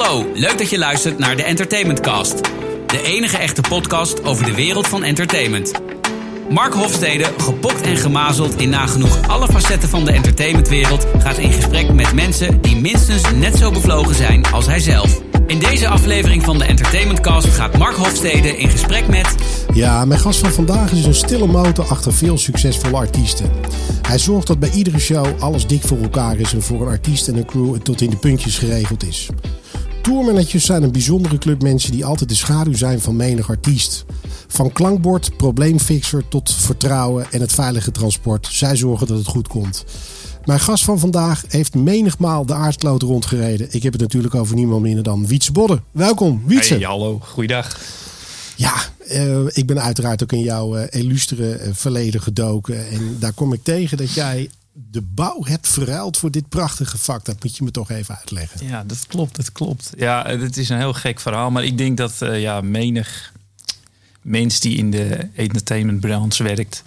hallo, leuk dat je luistert naar de Entertainment Cast. De enige echte podcast over de wereld van entertainment. Mark Hofstede, gepokt en gemazeld in nagenoeg alle facetten van de entertainmentwereld, gaat in gesprek met mensen die minstens net zo bevlogen zijn als hij zelf. In deze aflevering van de Entertainment Cast gaat Mark Hofstede in gesprek met. Ja, mijn gast van vandaag is een stille motor achter veel succesvolle artiesten. Hij zorgt dat bij iedere show alles dik voor elkaar is en voor een artiest en een crew tot in de puntjes geregeld is. Tourmanagers zijn een bijzondere club mensen die altijd de schaduw zijn van menig artiest. Van klankbord, probleemfixer tot vertrouwen en het veilige transport. Zij zorgen dat het goed komt. Mijn gast van vandaag heeft menigmaal de aardkloot rondgereden. Ik heb het natuurlijk over niemand minder dan Wietse Bodde. Welkom, Wietse. Hey, hallo, goeiedag. Ja, uh, ik ben uiteraard ook in jouw uh, illustere uh, verleden gedoken. En daar kom ik tegen dat jij de bouw hebt verruild voor dit prachtige vak. Dat moet je me toch even uitleggen. Ja, dat klopt, dat klopt. Ja, het is een heel gek verhaal. Maar ik denk dat ja, menig mens die in de entertainmentbranche werkt...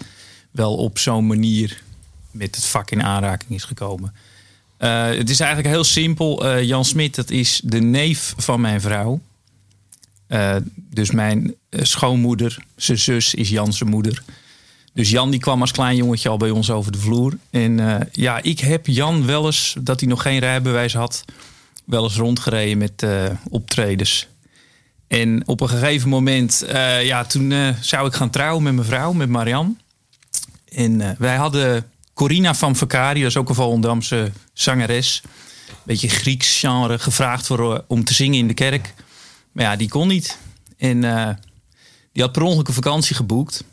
wel op zo'n manier met het vak in aanraking is gekomen. Uh, het is eigenlijk heel simpel. Uh, Jan Smit, dat is de neef van mijn vrouw. Dus mijn schoonmoeder, zijn zus is Jan zijn moeder. Dus Jan die kwam als klein jongetje al bij ons over de vloer. En ja, ik heb Jan wel eens, dat hij nog geen rijbewijs had, wel eens rondgereden met optredens. En op een gegeven moment, ja, toen zou ik gaan trouwen met mijn vrouw, met Marianne. En wij hadden Corina van Vakari, dat is ook een Volendamse zangeres. Beetje Grieks genre, gevraagd voor, eh, om te zingen in de kerk. Maar ja, die kon niet. En uh, die had per ongeluk een vakantie geboekt.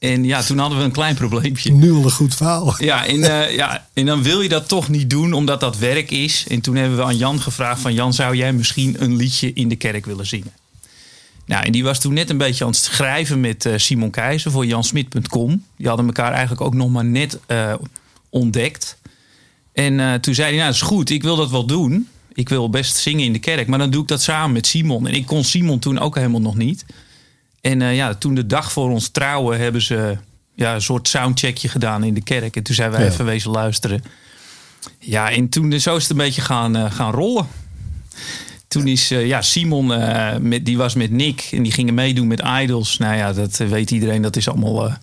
En ja, toen hadden we een klein probleempje. Nu al een goed verhaal. Ja en, uh, ja, en dan wil je dat toch niet doen, omdat dat werk is. En toen hebben we aan Jan gevraagd van... Jan, zou jij misschien een liedje in de kerk willen zingen? Nou, en die was toen net een beetje aan het schrijven met uh, Simon Keizer voor jansmit.com. Die hadden elkaar eigenlijk ook nog maar net uh, ontdekt. En toen zei hij, nou, dat is goed, ik wil dat wel doen. Ik wil best zingen in de kerk, maar dan doe ik dat samen met Simon. En ik kon Simon toen ook helemaal nog niet. En ja, toen de dag voor ons trouwen hebben ze ja, een soort soundcheckje gedaan in de kerk. En toen zijn wij ja. even wezen luisteren. Ja, en toen zo is het een beetje gaan, gaan rollen toen is uh, ja, Simon, uh, met, die was met Nick en die gingen meedoen met Idols. Nou ja, dat weet iedereen, dat is allemaal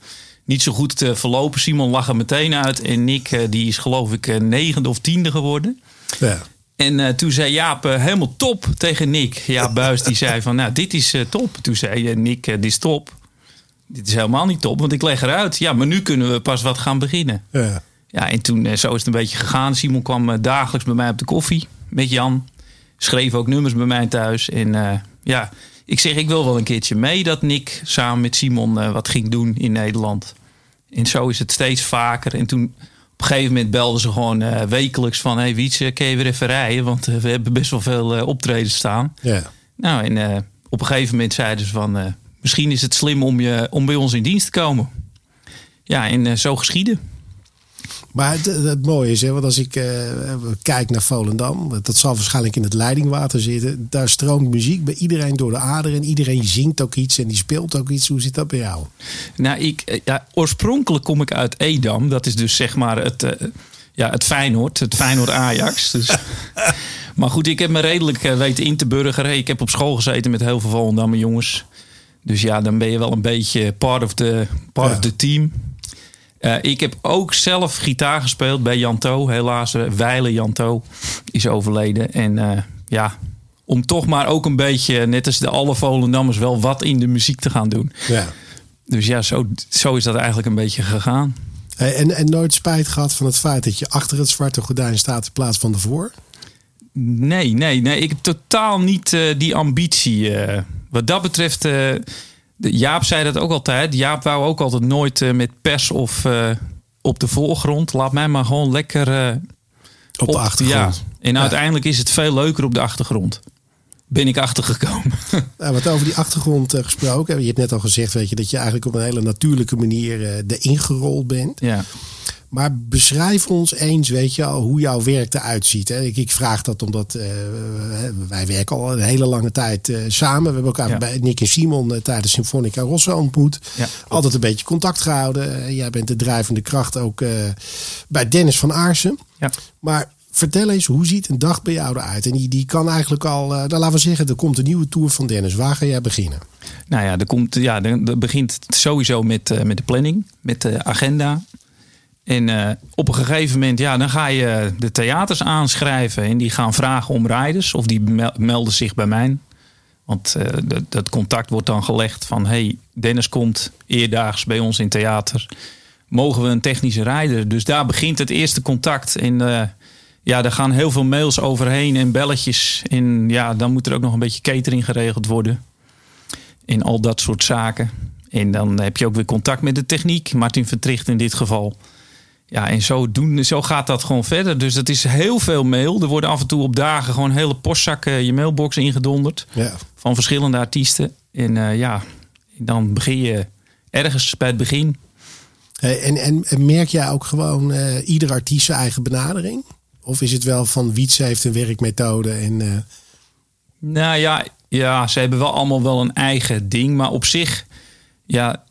niet zo goed verlopen. Simon lag er meteen uit en Nick, die is geloof ik negende of tiende geworden. Ja. En toen zei Jaap helemaal top tegen Nick. Ja, Buis die zei van, nou, dit is top. Toen zei Nick, dit is top. Dit is helemaal niet top, want ik leg eruit. Ja, maar nu kunnen we pas wat gaan beginnen. Ja, ja en toen, zo is het een beetje gegaan. Simon kwam dagelijks bij mij op de koffie met Jan schreef ook nummers bij mij thuis. En ja, ik zeg, ik wil wel een keertje mee dat Nick samen met Simon wat ging doen in Nederland. En zo is het steeds vaker. En toen op een gegeven moment belden ze gewoon uh, wekelijks van... hey Wietse, kun je weer even rijden? Want we hebben best wel veel optredens staan. Ja. Nou, en op een gegeven moment zeiden ze van... misschien is het slim om, je, om bij ons in dienst te komen. Ja, en zo geschieden. Maar het, het, mooie is, hè, want als ik uh, kijk naar Volendam, dat zal waarschijnlijk in het leidingwater zitten. Daar stroomt muziek bij iedereen door de aderen. Iedereen zingt ook iets en die speelt ook iets. Hoe zit dat bij jou? Nou, ik, eh, ja, oorspronkelijk kom ik uit Edam. Dat is dus zeg maar het, uh, ja, het Feyenoord, het Feyenoord Ajax. Dus. maar goed, ik heb me redelijk uh, weten in te burgeren. Ik heb op school gezeten met heel veel Volendammer jongens. Dus ja, dan ben je wel een beetje part of the, part ja. of the team. Uh, ik heb ook zelf gitaar gespeeld bij Janto. Helaas, uh, Weile Janto is overleden. En uh, ja, om toch maar ook een beetje, net als de alle Volendammers, wel wat in de muziek te gaan doen. Ja. Dus ja, zo, zo is dat eigenlijk een beetje gegaan. Hey, en, en nooit spijt gehad van het feit dat je achter het zwarte gordijn staat in plaats van ervoor? Nee, nee, nee. Ik heb totaal niet die ambitie. wat dat betreft Jaap zei dat ook altijd. Jaap wou ook altijd nooit uh, met pers of uh, op de voorgrond. Laat mij maar gewoon lekker uh, op, op, de achtergrond. Ja. En ja. uiteindelijk is het veel leuker op de achtergrond. Ben ik achtergekomen. Nou, wat over die achtergrond gesproken. Je hebt net al gezegd weet je, dat je eigenlijk op een hele natuurlijke manier erin gerold bent. Ja. Maar beschrijf ons eens, weet je al, hoe jouw werk eruit ziet. Hè? Ik, ik vraag dat omdat uh, wij werken al een hele lange tijd uh, samen. We hebben elkaar ja. bij Nick en Simon uh, tijdens Symfonica Rosso ontmoet. Ja, Altijd een beetje contact gehouden. jij bent de drijvende kracht ook bij Dennis van Aarsen. Ja. Maar Vertel eens, hoe ziet een dag bij jou eruit? En die, die kan eigenlijk al, uh, laten we zeggen, er komt een nieuwe tour van Dennis. Waar ga jij beginnen? Nou ja, er, komt, ja, er, begint sowieso met, met de planning, met de agenda. En uh, op een gegeven moment, ja, dan ga je de theaters aanschrijven. En die gaan vragen om rijders. Of die melden zich bij mij. Want uh, dat, contact wordt dan gelegd van... hey, Dennis komt eerdaags bij ons in theater. Mogen we een technische rijder? Dus daar begint het eerste contact. En uh, ja, daar gaan heel veel mails overheen en belletjes. En ja, dan moet er ook nog een beetje catering geregeld worden. En al dat soort zaken. En dan heb je ook weer contact met de techniek. Martin Vertricht in dit geval. Ja, en zo, doen, zo gaat dat gewoon verder. Dus het is heel veel mail. Er worden af en toe op dagen gewoon hele postzakken je mailbox ingedonderd. Ja. Van verschillende artiesten. En uh, ja, dan begin je ergens bij het begin. En, en, en merk jij ook gewoon uh, ieder artiest zijn eigen benadering? Of is het wel van Wietse heeft een werkmethode en... Uh... Nou ja, ja, ze hebben wel allemaal wel een eigen ding. Maar op zich, ja,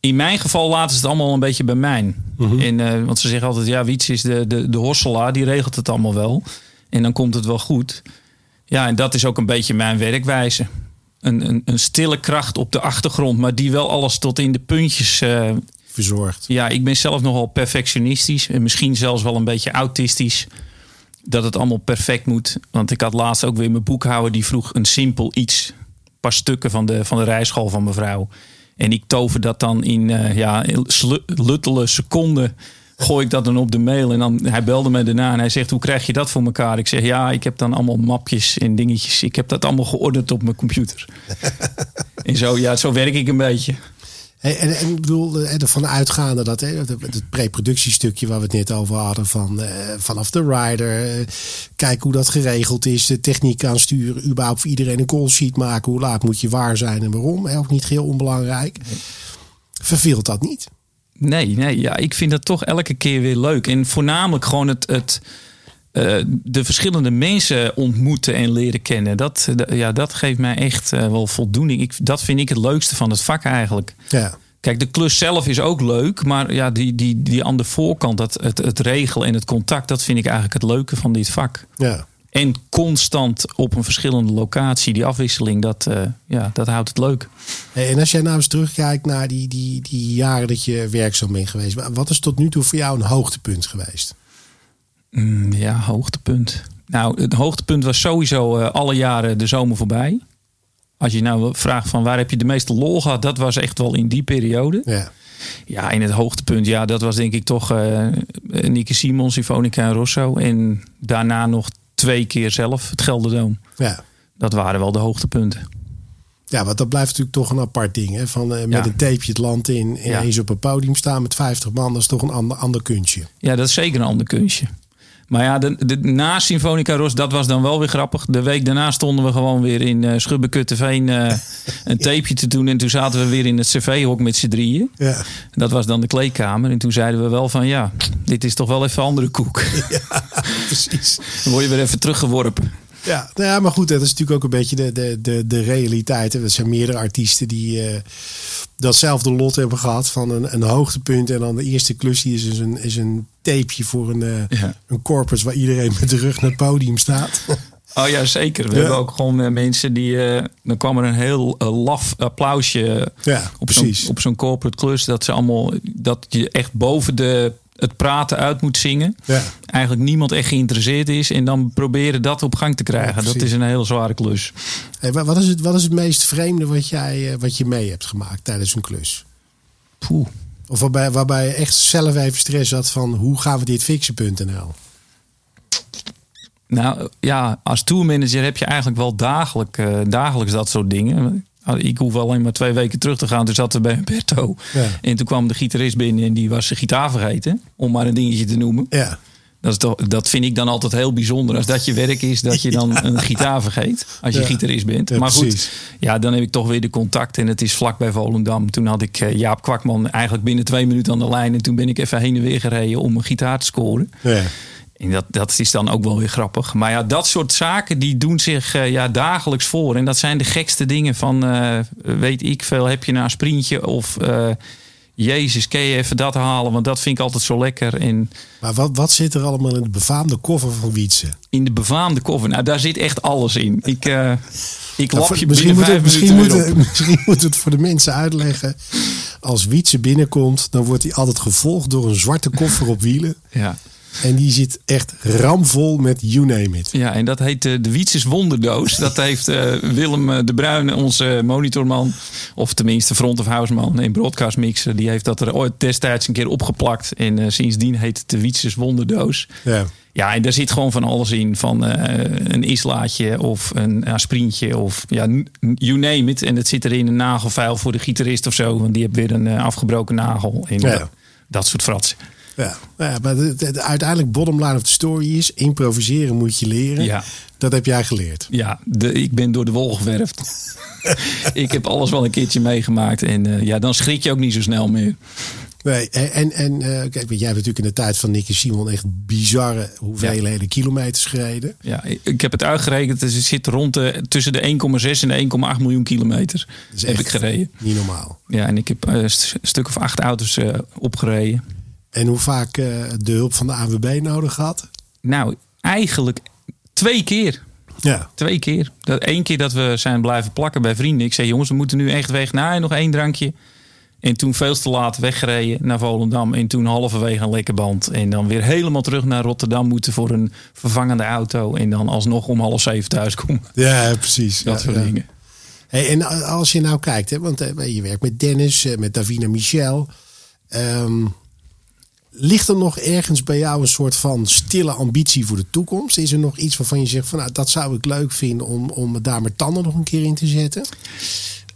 in mijn geval laten ze het allemaal een beetje bij mij. Mm en, uh, want ze zeggen altijd, ja, Wiets is de, de, de hosselaar, die regelt het allemaal wel. En dan komt het wel goed. Ja, en dat is ook een beetje mijn werkwijze. Een, een, een stille kracht op de achtergrond, maar die wel alles tot in de puntjes uh, verzorgt. Ja, ik ben zelf nogal perfectionistisch en misschien zelfs wel een beetje autistisch. Dat het allemaal perfect moet. Want ik had laatst ook weer mijn boekhouder die vroeg een simpel iets. Een paar stukken van de, van de rijschool van mevrouw. En ik tover dat dan in uh, ja, luttele seconden. Gooi ik dat dan op de mail. En dan, hij belde me daarna en hij zegt: Hoe krijg je dat voor elkaar? Ik zeg: Ja, ik heb dan allemaal mapjes en dingetjes. Ik heb dat allemaal geordend op mijn computer. en zo, ja, zo werk ik een beetje. En, en, en ik bedoel, ervan uitgaande dat hè, het preproductiestukje waar we het net over hadden, van, uh, vanaf de rider, uh, kijk hoe dat geregeld is, de techniek aansturen, überhaupt voor iedereen een call sheet maken, hoe laat moet je waar zijn en waarom, hè, ook niet heel onbelangrijk. Verveelt dat niet? Nee, nee, ja, ik vind dat toch elke keer weer leuk. En voornamelijk gewoon het, het, uh, de verschillende mensen ontmoeten en leren kennen. Dat, ja, dat geeft mij echt uh, wel voldoening. Ik, dat vind ik het leukste van het vak eigenlijk. Ja. Kijk, de klus zelf is ook leuk, maar ja, die, die, die aan de voorkant, dat, het, het regelen en het contact, dat vind ik eigenlijk het leuke van dit vak. Ja. En constant op een verschillende locatie, die afwisseling, dat, uh, ja, dat houdt het leuk. En als jij nou eens terugkijkt naar die, die, die jaren dat je werkzaam bent geweest, wat is tot nu toe voor jou een hoogtepunt geweest? Mm, ja, hoogtepunt. Nou, het hoogtepunt was sowieso uh, alle jaren de zomer voorbij. Als je nou vraagt van waar heb je de meeste lol gehad, dat was echt wel in die periode. Ja. Ja, in het hoogtepunt, ja, dat was denk ik toch uh, Nieke Simons, Sifonica en Rosso. En daarna nog twee keer zelf het Gelderdoom. Ja. Dat waren wel de hoogtepunten. Ja, want dat blijft natuurlijk toch een apart ding. Hè? Van, uh, met ja. een tapeje het land in en ja. eens op een podium staan met 50 man. Dat is toch een ander, ander kunstje. Ja, dat is zeker een ander kunstje. Maar ja, de, de, na Symfonica Ros, dat was dan wel weer grappig. De week daarna stonden we gewoon weer in uh, Schubbekutteveen uh, een tapeje te doen. En toen zaten we weer in het cv-hok met z'n drieën. Ja. Dat was dan de kleedkamer. En toen zeiden we wel van ja, dit is toch wel even andere koek. Ja, precies. dan word je weer even teruggeworpen. Ja, nou ja, maar goed, dat is natuurlijk ook een beetje de, de, de, de realiteit. Er zijn meerdere artiesten die uh, datzelfde lot hebben gehad van een, een hoogtepunt. En dan de eerste klus die is dus een, is een tapeje voor een, uh, ja. een corpus waar iedereen met de rug naar het podium staat. Oh ja, zeker. We ja. hebben ook gewoon uh, mensen die. Uh, dan kwam er een heel uh, laf applausje ja, op zo'n zo'n corporate klus. Dat ze allemaal. Dat je echt boven de het praten uit moet zingen. Ja. Eigenlijk niemand echt geïnteresseerd is. En dan proberen dat op gang te krijgen. Ja, dat is een hele zware klus. Hey, wat, is het, wat is het meest vreemde wat, jij, wat je mee hebt gemaakt tijdens een klus? Poeh. Of waarbij, waarbij je echt zelf even stress had van hoe gaan we dit fixen.nl? Nou ja, als tourmanager heb je eigenlijk wel dagelijk, uh, dagelijks dat soort dingen. Ik hoef alleen maar twee weken terug te gaan. Toen zaten we bij Humberto. Ja. En toen kwam de gitarist binnen en die was zijn gitaar vergeten. Om maar een dingetje te noemen. Ja. Dat, is toch, dat vind ik dan altijd heel bijzonder. Als dat je werk is, dat je dan ja. een gitaar vergeet. Als je ja. gitarist bent. Ja, maar goed, precies. ja, dan heb ik toch weer de contact. En het is vlak bij Volendam. Toen had ik uh, Jaap Kwakman eigenlijk binnen twee minuten aan de lijn. En toen ben ik even heen en weer gereden om een gitaar te scoren. Ja. En dat, dat is dan ook wel weer grappig. Maar ja, dat soort zaken die doen zich uh, ja, dagelijks voor. En dat zijn de gekste dingen van, uh, weet ik veel, heb je nou een sprintje of... Uh, Jezus, kun je even dat halen? Want dat vind ik altijd zo lekker. En Maar wat, wat zit er allemaal in de befaamde koffer van Wietse? in de befaamde koffer, nou daar zit echt alles in. Ik, eh ik lap je misschien, moeten, vijf misschien, weer op. misschien moeten we het voor de mensen uitleggen. Als Wietse binnenkomt, dan wordt hij altijd gevolgd door een zwarte koffer op wielen. Ja. En die zit echt ramvol met you name it. Ja, en dat heet eh, de Wietses Wonderdoos. Dat heeft eh, Willem eh, de Bruin, onze monitorman, of tenminste front of house man in Broadcast Mixer, die heeft dat er ooit destijds een keer opgeplakt. En sindsdien heet het de Wietses Wonderdoos. Ja. Ja, en daar zit gewoon van alles in. Van een islaatje of een aspirintje of ja, you name it. En het zit erin een nagelfijl voor de gitarist of zo. Want die heeft weer een afgebroken nagel. En, Ja. Dat soort fratsen. Ja, ja maar het, het- uiteindelijk bottom line of the story is... improviseren moet je leren. Ja. Dat heb jij geleerd. Ja, de, ik ben door de wol geverfd. ik heb alles wel een keertje meegemaakt. En eh, ja, dan schrik je ook niet zo snel meer. Nee, en, en eh, kijk, jij hebt natuurlijk in de tijd van Nicky Simon... echt bizarre hoeveelheden kilometers gereden. Ja, ik- heb het uitgerekend. Dus het zit rond de, tussen de 1,6 en de 1,8 miljoen kilometer. Heb ik gereden. Niet normaal. Ja, en ik heb eh, st- een stuk of acht auto's eh, opgereden. En hoe vaak eh, de hulp van de ANWB nodig had? Nou, eigenlijk twee keer. Ja. Twee keer. Dat, Eén keer dat we zijn blijven plakken bij vrienden. Ik zei, jongens, we moeten nu echt weg. Nou, nog één drankje. En toen veel te laat weggereden naar Volendam. En toen halverwege een lekke band. En dan weer helemaal terug naar Rotterdam moeten voor een vervangende auto. En dan alsnog om half zeven thuis komen. Ja, precies. Dat ja, soort ja. dingen. Hey, en als je nou kijkt, hè, want eh, je werkt met Dennis, eh, met Davina Michel. Ehm, ligt er nog ergens bij jou een soort van stille ambitie voor de toekomst? Is er nog iets waarvan je zegt van nou, dat zou ik leuk vinden om, om daar mijn tanden nog een keer in te zetten?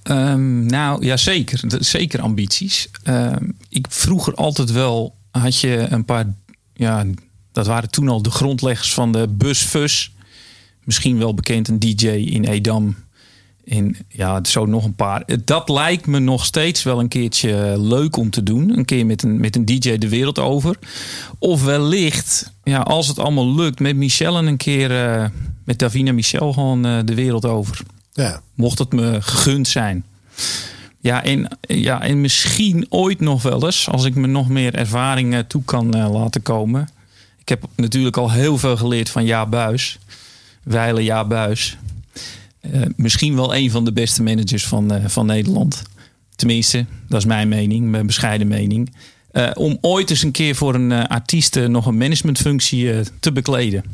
Ehm, nou, ja, zeker. Zeker ambities. Ehm, ik vroeger altijd wel had je een paar, ja, dat waren toen al de grondleggers van de busfus. Misschien wel bekend een DJ in Edam. Ja, zo nog een paar. Dat lijkt me nog steeds wel een keertje leuk om te doen. Een keer met een, met een DJ de wereld over. Of wellicht, ja, als het allemaal lukt, met Michel en een keer eh, met Davina Michel gewoon eh, de wereld over Ja, mocht het me gegund zijn. Ja en, ja, en misschien ooit nog wel eens, als ik me nog meer ervaring toe kan eh, laten komen. Ik heb natuurlijk al heel veel geleerd van Ja Buis. Weile Ja Buis. Eh, misschien wel een van de beste managers van, eh, van Nederland. Tenminste, dat is mijn mening, mijn bescheiden mening. Eh, om ooit eens een keer voor een artiest nog een managementfunctie te bekleden.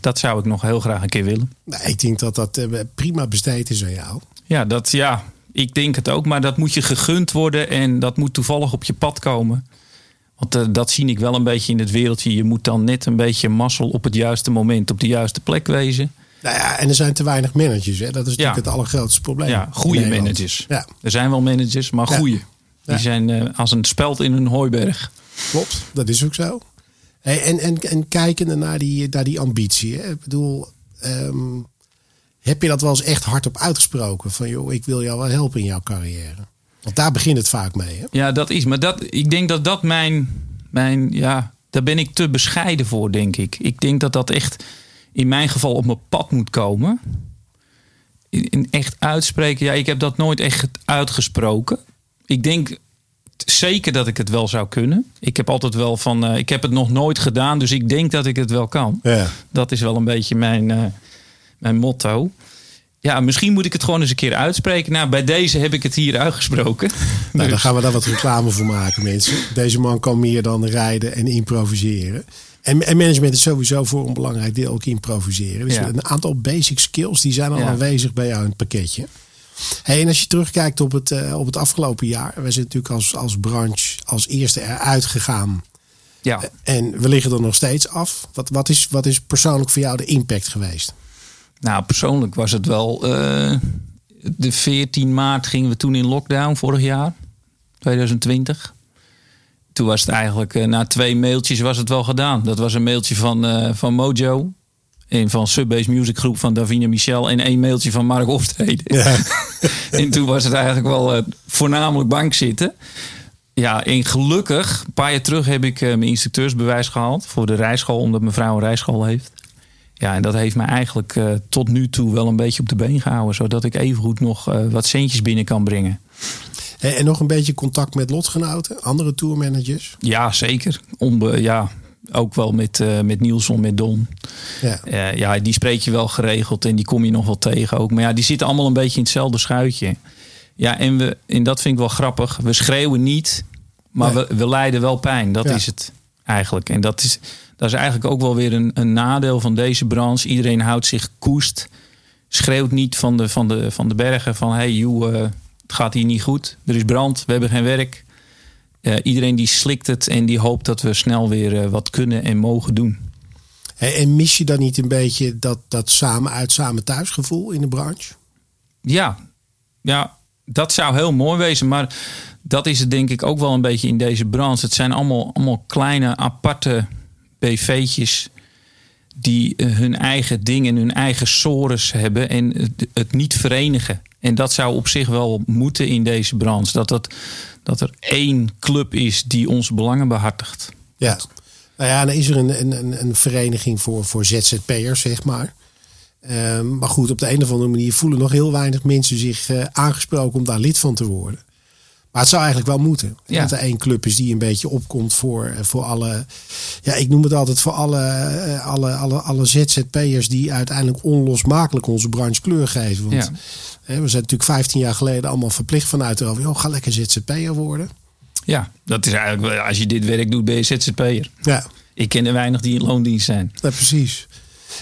Dat zou ik nog heel graag een keer willen. nou, ik denk dat dat prima besteed is aan jou. Ja, dat, ja, ik denk het ook. Maar dat moet je gegund worden en dat moet toevallig op je pad komen. Want dat zie ik wel een beetje in het wereldje. Je moet dan net een beetje mazzel op het juiste moment op de juiste plek wezen. Nou ja, en er zijn te weinig managers. Hè? Dat is natuurlijk het allergrootste probleem. Ja, goede managers. Ja, Er zijn wel managers, maar goede. Die zijn eh, als een speld in een hooiberg. klopt. Dat is ook zo. Hey, en, en, en kijkende naar die, naar die ambitie. Hè? Ik bedoel, ehm, heb je dat wel eens echt hardop uitgesproken? Van joh, ik wil jou wel helpen in jouw carrière. Want daar begint het vaak mee. Hè? Ja, dat is. Maar dat, ik denk dat dat mijn, mijn. Ja, daar ben ik te bescheiden voor, denk ik. Ik denk dat dat echt in mijn geval op mijn pad moet komen. In, in echt uitspreken. Ja, ik heb dat nooit echt uitgesproken. Ik denk zeker dat ik het wel zou kunnen. Ik heb altijd wel van. eh, ik heb het nog nooit gedaan, dus ik denk dat ik het wel kan. Ja. Dat is wel een beetje mijn, eh, mijn motto. Ja, misschien moet ik het gewoon eens een keer uitspreken. Nou, bij deze heb ik het hier uitgesproken. Nou, dan Dus- gaan we daar wat reclame voor maken, mensen. Deze man kan meer dan rijden en improviseren. En, en management is sowieso voor een belangrijk deel ook improviseren. Dus Ja. een aantal basic skills die zijn al Ja. aanwezig bij jou in het pakketje. Hey, en als je terugkijkt op het, eh, op het afgelopen jaar. We zijn natuurlijk als, als branche als eerste eruit gegaan. Ja. En we liggen er nog steeds af. Wat, wat, is, wat is persoonlijk voor jou de impact geweest? Nou, persoonlijk was het wel. eh, de 14 maart gingen we toen in lockdown vorig jaar, 2020. Toen was het eigenlijk, eh, na twee mailtjes was het wel gedaan. Dat was een mailtje van, eh, van Mojo. En van Subbase Music Groep van Davina Michel. En één mailtje van Mark Hofstede. Ja. en toen was het eigenlijk wel eh, voornamelijk bank zitten. Ja, en gelukkig, een paar jaar terug heb ik mijn instructeursbewijs gehaald voor de rijschool, omdat mijn vrouw een rijschool heeft. Ja, en dat heeft mij eigenlijk tot nu toe wel een beetje op de been gehouden, zodat ik evengoed nog wat centjes binnen kan brengen. En, en nog een beetje contact met lotgenoten, andere tourmanagers? Ja, zeker. Onbe, ja, ook wel met, uh, met Nielsen, met Don. Ja. Uh, ja, die spreek je wel geregeld en die kom je nog wel tegen ook. Maar ja, die zitten allemaal een beetje in hetzelfde schuitje. Ja, en, we, en dat vind ik wel grappig. We schreeuwen niet, maar we, we lijden wel pijn. Dat is het eigenlijk. En dat is, dat is eigenlijk ook wel weer een, een nadeel van deze branche. Iedereen houdt zich koest. Schreeuwt niet van de, van de, van de bergen van... hey, uh, het gaat hier niet goed. Er is brand, we hebben geen werk. Uh, iedereen die slikt het en die hoopt dat we snel weer uh, wat kunnen en mogen doen. En mis je dan niet een beetje dat, dat samen uit, samen thuis gevoel in de branche? Ja, ja, dat zou heel mooi wezen. Maar dat is het denk ik ook wel een beetje in deze branche. Het zijn allemaal, allemaal kleine aparte BV'tjes die uh, hun eigen dingen, hun eigen sores hebben en het, het, niet verenigen. En dat zou op zich wel moeten in deze branche. Dat, dat, dat er één club is die onze belangen behartigt. Ja, nou ja, dan is er een, een, een vereniging voor, voor ZZP'ers, zeg maar. Um, maar goed, op de een of andere manier voelen nog heel weinig mensen zich uh, aangesproken om daar lid van te worden. Maar het zou eigenlijk wel moeten. Ja. Dat er één club is die een beetje opkomt voor, voor alle. Ja, ik noem het altijd voor alle, uh, alle, alle, alle ZZP'ers die uiteindelijk onlosmakelijk onze branche kleur geven. Want ja. hè, we zijn natuurlijk 15 jaar geleden allemaal verplicht vanuit erover. Joh, ga lekker ZZP'er worden. Ja, dat is eigenlijk, als je dit werk doet, ben je ZZP'er. Ja. Ik ken er weinig die in loondienst zijn. Ja, precies.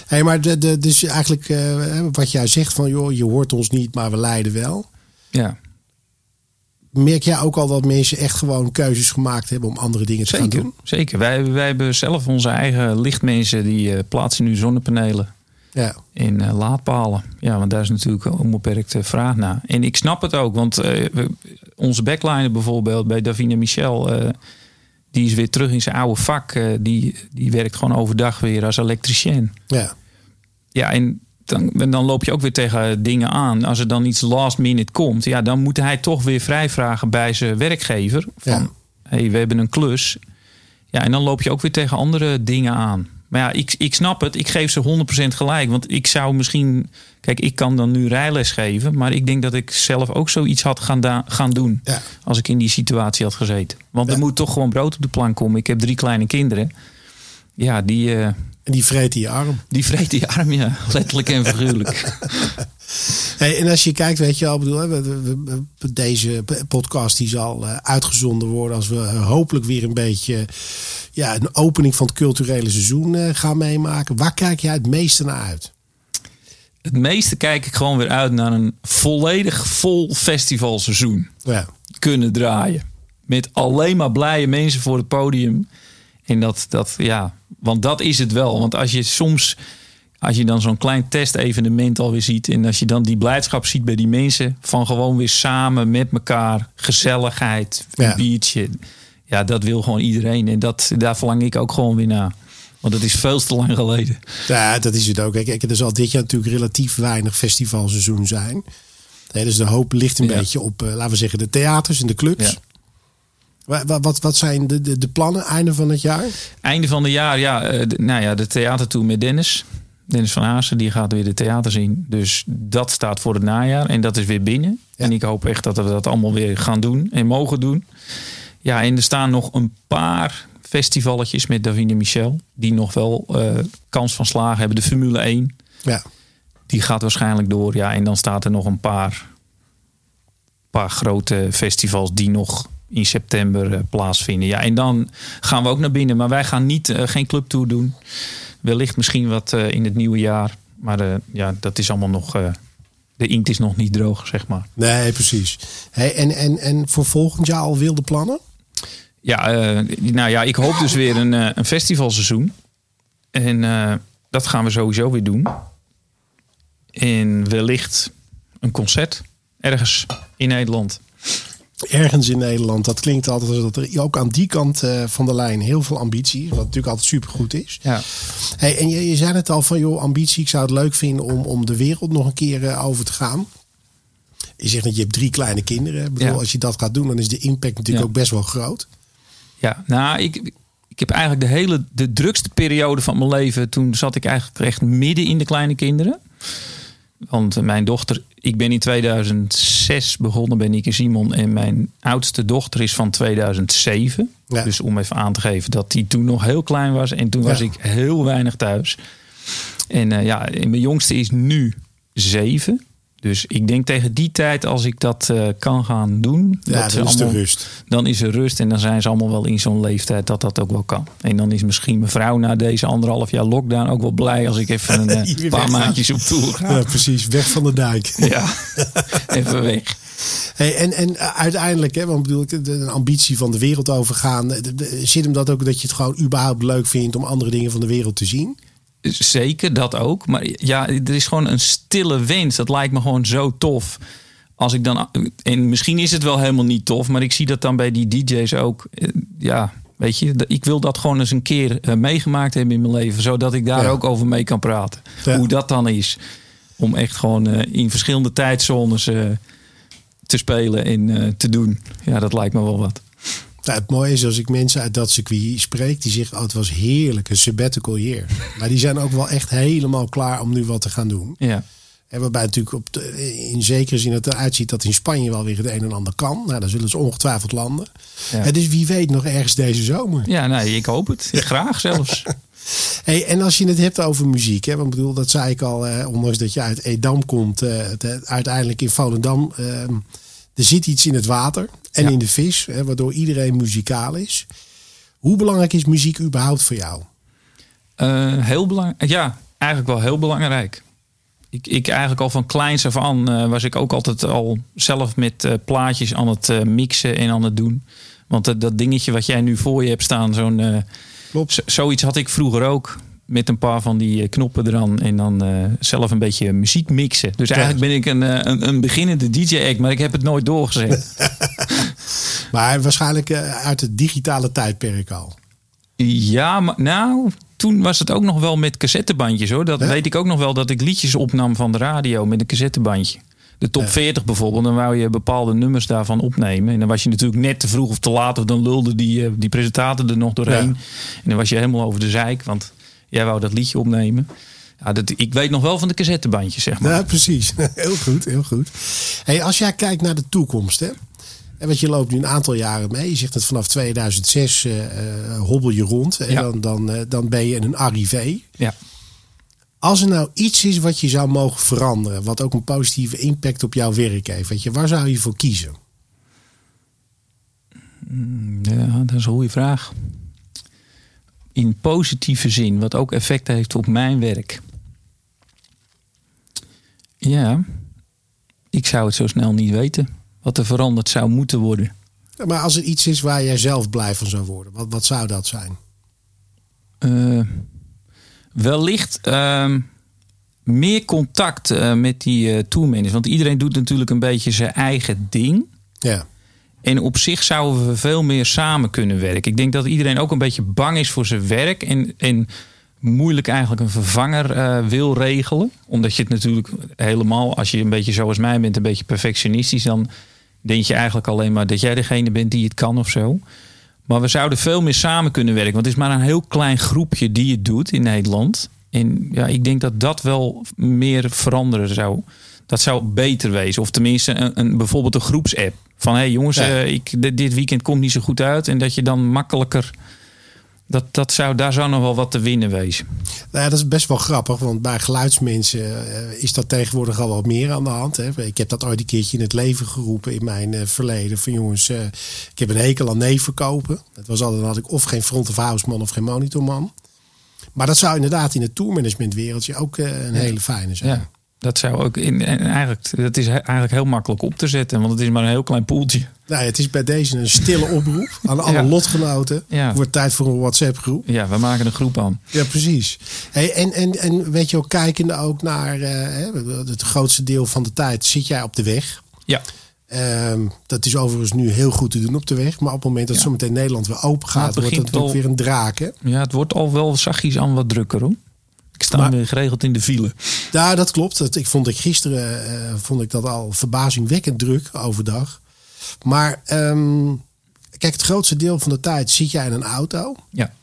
Hey, maar de, de, dus eigenlijk uh, wat jij zegt van joh, je hoort ons niet, maar we lijden wel. Ja. Merk jij ook al dat mensen echt gewoon keuzes gemaakt hebben om andere dingen te zeker, gaan doen? Zeker. Wij, wij hebben zelf onze eigen lichtmensen die uh, plaatsen nu zonnepanelen ja. in uh, laadpalen. Ja, want daar is natuurlijk een onbeperkte vraag naar. En ik snap het ook, want we, onze backliner bijvoorbeeld bij Davina Michel die is weer terug in zijn oude vak. Die, die werkt gewoon overdag weer als elektricien. Ja. Ja, en dan, dan loop je ook weer tegen dingen aan. Als er dan iets last minute komt, ja, dan moet hij toch weer vrijvragen bij zijn werkgever. Van, ja. hey, we hebben een klus. Ja, en dan loop je ook weer tegen andere dingen aan. Maar ja, ik, ik snap het. Ik geef ze 100% gelijk. Want ik zou misschien. Kijk, ik kan dan nu rijles geven. Maar ik denk dat ik zelf ook zoiets had gaan, gaan doen. Ja. Als ik in die situatie had gezeten. Want ja. er moet toch gewoon brood op de plank komen. Ik heb drie kleine kinderen. Ja, die. Uh, en die vreten je arm. Die vreten je arm, ja. Letterlijk en figuurlijk. Hey, en als je kijkt, weet je wel, bedoel, deze podcast die zal uitgezonden worden als we hopelijk weer een beetje ja, een opening van het culturele seizoen gaan meemaken. Waar kijk jij het meeste naar uit? Het meeste kijk ik gewoon weer uit naar een volledig vol festivalseizoen. Ja. Kunnen draaien. Met alleen maar blije mensen voor het podium. En dat, dat, ja, want dat is het wel. Want als je soms als je dan zo'n klein testevenement alweer ziet. En als je dan die blijdschap ziet bij die mensen. Van gewoon weer samen met elkaar. Gezelligheid. Een ja. biertje. Ja, dat wil gewoon iedereen. En dat, daar verlang ik ook gewoon weer naar. Want dat is veel te lang geleden. Ja, dat is het ook. Kijk, er zal dit jaar natuurlijk relatief weinig festivalseizoen zijn. Nee, dus de hoop ligt een ja. beetje op, uh, laten we zeggen, de theaters en de clubs. Ja. Wat, wat, wat zijn de, de, de, plannen einde van het jaar? Einde van het jaar, ja. Uh, nou ja, de theatertour met Dennis. Dennis van Haasen, die gaat weer de theater zien. Dus dat staat voor het najaar. En dat is weer binnen. Ja. En ik hoop echt dat we dat allemaal weer gaan doen en mogen doen. Ja, en er staan nog een paar festivalletjes met Davine Michel. Die nog wel uh, kans van slagen hebben. De Formule 1. Ja. Die gaat waarschijnlijk door. Ja, en dan staat er nog een paar, paar grote festivals die nog in september uh, plaatsvinden. Ja, en dan gaan we ook naar binnen. Maar wij gaan niet, uh, geen clubtour doen. Wellicht misschien wat uh, in het nieuwe jaar. Maar ja, dat is allemaal nog. de inkt is nog niet droog, zeg maar. Nee, precies. Hey, en, en, en voor volgend jaar al wilde plannen? Ja, nou ja, ik hoop dus weer een, een festivalseizoen. En dat gaan we sowieso weer doen. En wellicht een concert ergens in Nederland ergens in Nederland. Dat klinkt altijd alsof er ook aan die kant uh, van de lijn heel veel ambitie is. Wat natuurlijk altijd supergoed is. Ja. Hey, en je, je zei het al van, joh, ambitie. Ik zou het leuk vinden om, om de wereld nog een keer uh, over te gaan. Je zegt dat je hebt drie kleine kinderen. Ik bedoel, Ja. Als je dat gaat doen, dan is de impact natuurlijk Ja. ook best wel groot. Ja, nou, ik, ik heb eigenlijk de hele de drukste periode van mijn leven. Toen zat ik eigenlijk echt midden in de kleine kinderen. Want mijn dochter, ik ben in 2006 2006 begonnen bij Nieke Simon. En mijn oudste dochter is van 2007. Ja. Dus om even aan te geven dat die toen nog heel klein was. En toen was ik heel weinig thuis. En eh, ja, en mijn jongste is nu zeven. Dus ik denk tegen die tijd, als ik dat eh, kan gaan doen, Ja, dat ze dan is de rust. dan is er rust en dan zijn ze allemaal wel in zo'n leeftijd dat dat ook wel kan. En dan is misschien mijn vrouw na deze anderhalf jaar lockdown ook wel blij als ik even een eh, paar maandjes op tour ga. Ja, precies. Weg van de dijk. Ja, even weg. Hey, en, en uiteindelijk, hè, want bedoel ik, de, de ambitie van de wereld overgaan, de- de- zit hem dat ook dat je het gewoon überhaupt leuk vindt om andere dingen van de wereld te zien? Zeker dat ook. Maar ja, er is gewoon een stille wens. Dat lijkt me gewoon zo tof. Als ik dan. En misschien is het wel helemaal niet tof. Maar ik zie dat dan bij die DJ's ook. eh, Ja, weet je. Ik wil dat gewoon eens een keer eh, meegemaakt hebben in mijn leven. Zodat ik daar Ja. ook over mee kan praten. Ja. Hoe dat dan is. Om echt gewoon eh, in verschillende tijdzones te spelen en te doen. Ja, dat lijkt me wel wat. Nou, het mooie is als ik mensen uit dat circuit spreek, die zeggen: oh, het was heerlijk, een sabbatical year. Maar die zijn ook wel echt helemaal klaar om nu wat te gaan doen. Ja. En waarbij natuurlijk op de- in zekere zin het eruit ziet dat in Spanje wel weer het een en ander kan. Nou, dan zullen ze ongetwijfeld landen. Ja. En dus wie weet nog ergens deze zomer. Ja, nee, ik hoop het. Graag zelfs. Hey, en als je het hebt over muziek, hè, want ik bedoel, dat zei ik al, eh, ondanks dat je uit Edam komt, eh, het, eh, uiteindelijk in Volendam, eh, er zit iets in het water en Ja. in de vis, hè, waardoor iedereen muzikaal is. Hoe belangrijk is muziek überhaupt voor jou? Eh, heel belangrijk. Ja, eigenlijk wel heel belangrijk. Ik, ik eigenlijk al van kleins af aan eh, was ik ook altijd al zelf met eh, plaatjes aan het mixen en aan het doen. Want dat dingetje wat jij nu voor je hebt staan, zo'n Klopt. zoiets had ik vroeger ook. Met een paar van die eh, knoppen eraan en dan eh, zelf een beetje muziek mixen. Dus eigenlijk ben ik een, eh, een, een beginnende DJ-act, maar ik heb het nooit doorgezet. Maar waarschijnlijk uit het digitale tijdperk al. Ja, maar nou, toen was het ook nog wel met cassettebandjes hoor. Dat weet ik ook nog wel dat ik liedjes opnam van de radio met een cassettebandje. De top Ja. 40 bijvoorbeeld, dan wou je bepaalde nummers daarvan opnemen. En dan was je natuurlijk net te vroeg of te laat, of dan lulde die, die presentator er nog doorheen. Ja. En dan was je helemaal over de zeik, want jij wou dat liedje opnemen. Ja, dat, ik weet nog wel van de cassettebandjes, zeg maar. Ja, precies. Heel goed, heel goed. Hey, als jij kijkt naar de toekomst, hè? En wat je loopt nu een aantal jaren mee. Je zegt dat vanaf 2006 eh, eh, hobbel je rond. En Ja. dan, dan, eh, dan ben je een arrivé. Ja. Als er nou iets is wat je zou mogen veranderen, wat ook een positieve impact op jouw werk heeft, weet je, waar zou je voor kiezen? Ja, dat is een goede vraag. In positieve zin, wat ook effect heeft op mijn werk. Ja, ik zou het zo snel niet weten. Wat er veranderd zou moeten worden. Maar als er iets is waar jij zelf blij van zou worden, wat, wat zou dat zijn? Eh, wellicht ehm, meer contact eh, met die eh tourmanagers. Want iedereen doet natuurlijk een beetje zijn eigen ding. Ja, En op zich zouden we veel meer samen kunnen werken. Ik denk dat iedereen ook een beetje bang is voor zijn werk. En, en moeilijk eigenlijk een vervanger eh, wil regelen. Omdat je het natuurlijk helemaal, als je een beetje zoals mij bent, een beetje perfectionistisch. Dan denk je eigenlijk alleen maar dat jij degene bent die het kan of zo. Maar we zouden veel meer samen kunnen werken. Want het is maar een heel klein groepje die het doet in Nederland. En ja, ik denk dat dat wel meer veranderen zou. Dat zou beter wezen. Of tenminste, een, een, bijvoorbeeld een groepsapp. Van hé hey jongens, Ja. eh, ik, dit, weekend komt niet zo goed uit. En dat je dan makkelijker. Dat, dat zou, daar zou nog wel wat te winnen wezen. Nou ja, dat is best wel grappig, want bij geluidsmensen eh, is dat tegenwoordig al wat meer aan de hand. Hè. Ik heb dat ooit een keertje in het leven geroepen in mijn eh, verleden. Van jongens, ik heb een hekel aan nee verkopen. Het was altijd, dan had ik of geen front of house man of geen monitorman. Maar dat zou inderdaad in het tourmanagement wereldje ook een hele fijne zijn. Ja, dat zou ook. In, en eigenlijk, dat is eigenlijk heel makkelijk op te zetten. Want het is maar een heel klein poeltje. Nou, het is bij deze een stille oproep aan alle Ja. lotgenoten. Ja. Het wordt tijd voor een WhatsApp groep. Ja, we maken een groep aan. Ja, precies. Hey, en, en, en weet je ook, kijkende ook naar eh, het grootste deel van de tijd zit jij op de weg. Ja, Ehm, dat is overigens nu heel goed te doen op de weg. Maar op het moment dat Ja. zometeen Nederland weer open gaat, het wordt het natuurlijk wel- weer een draak. Hè? ja, het wordt al wel zachtjes aan wat drukker hoor. Ik sta Maar- geregeld in de file. Ja, dat klopt. Dat, ik vond ik gisteren eh, vond ik dat al verbazingwekkend druk overdag. Maar ehm, kijk, het grootste deel van de tijd zit jij in een auto. Ja,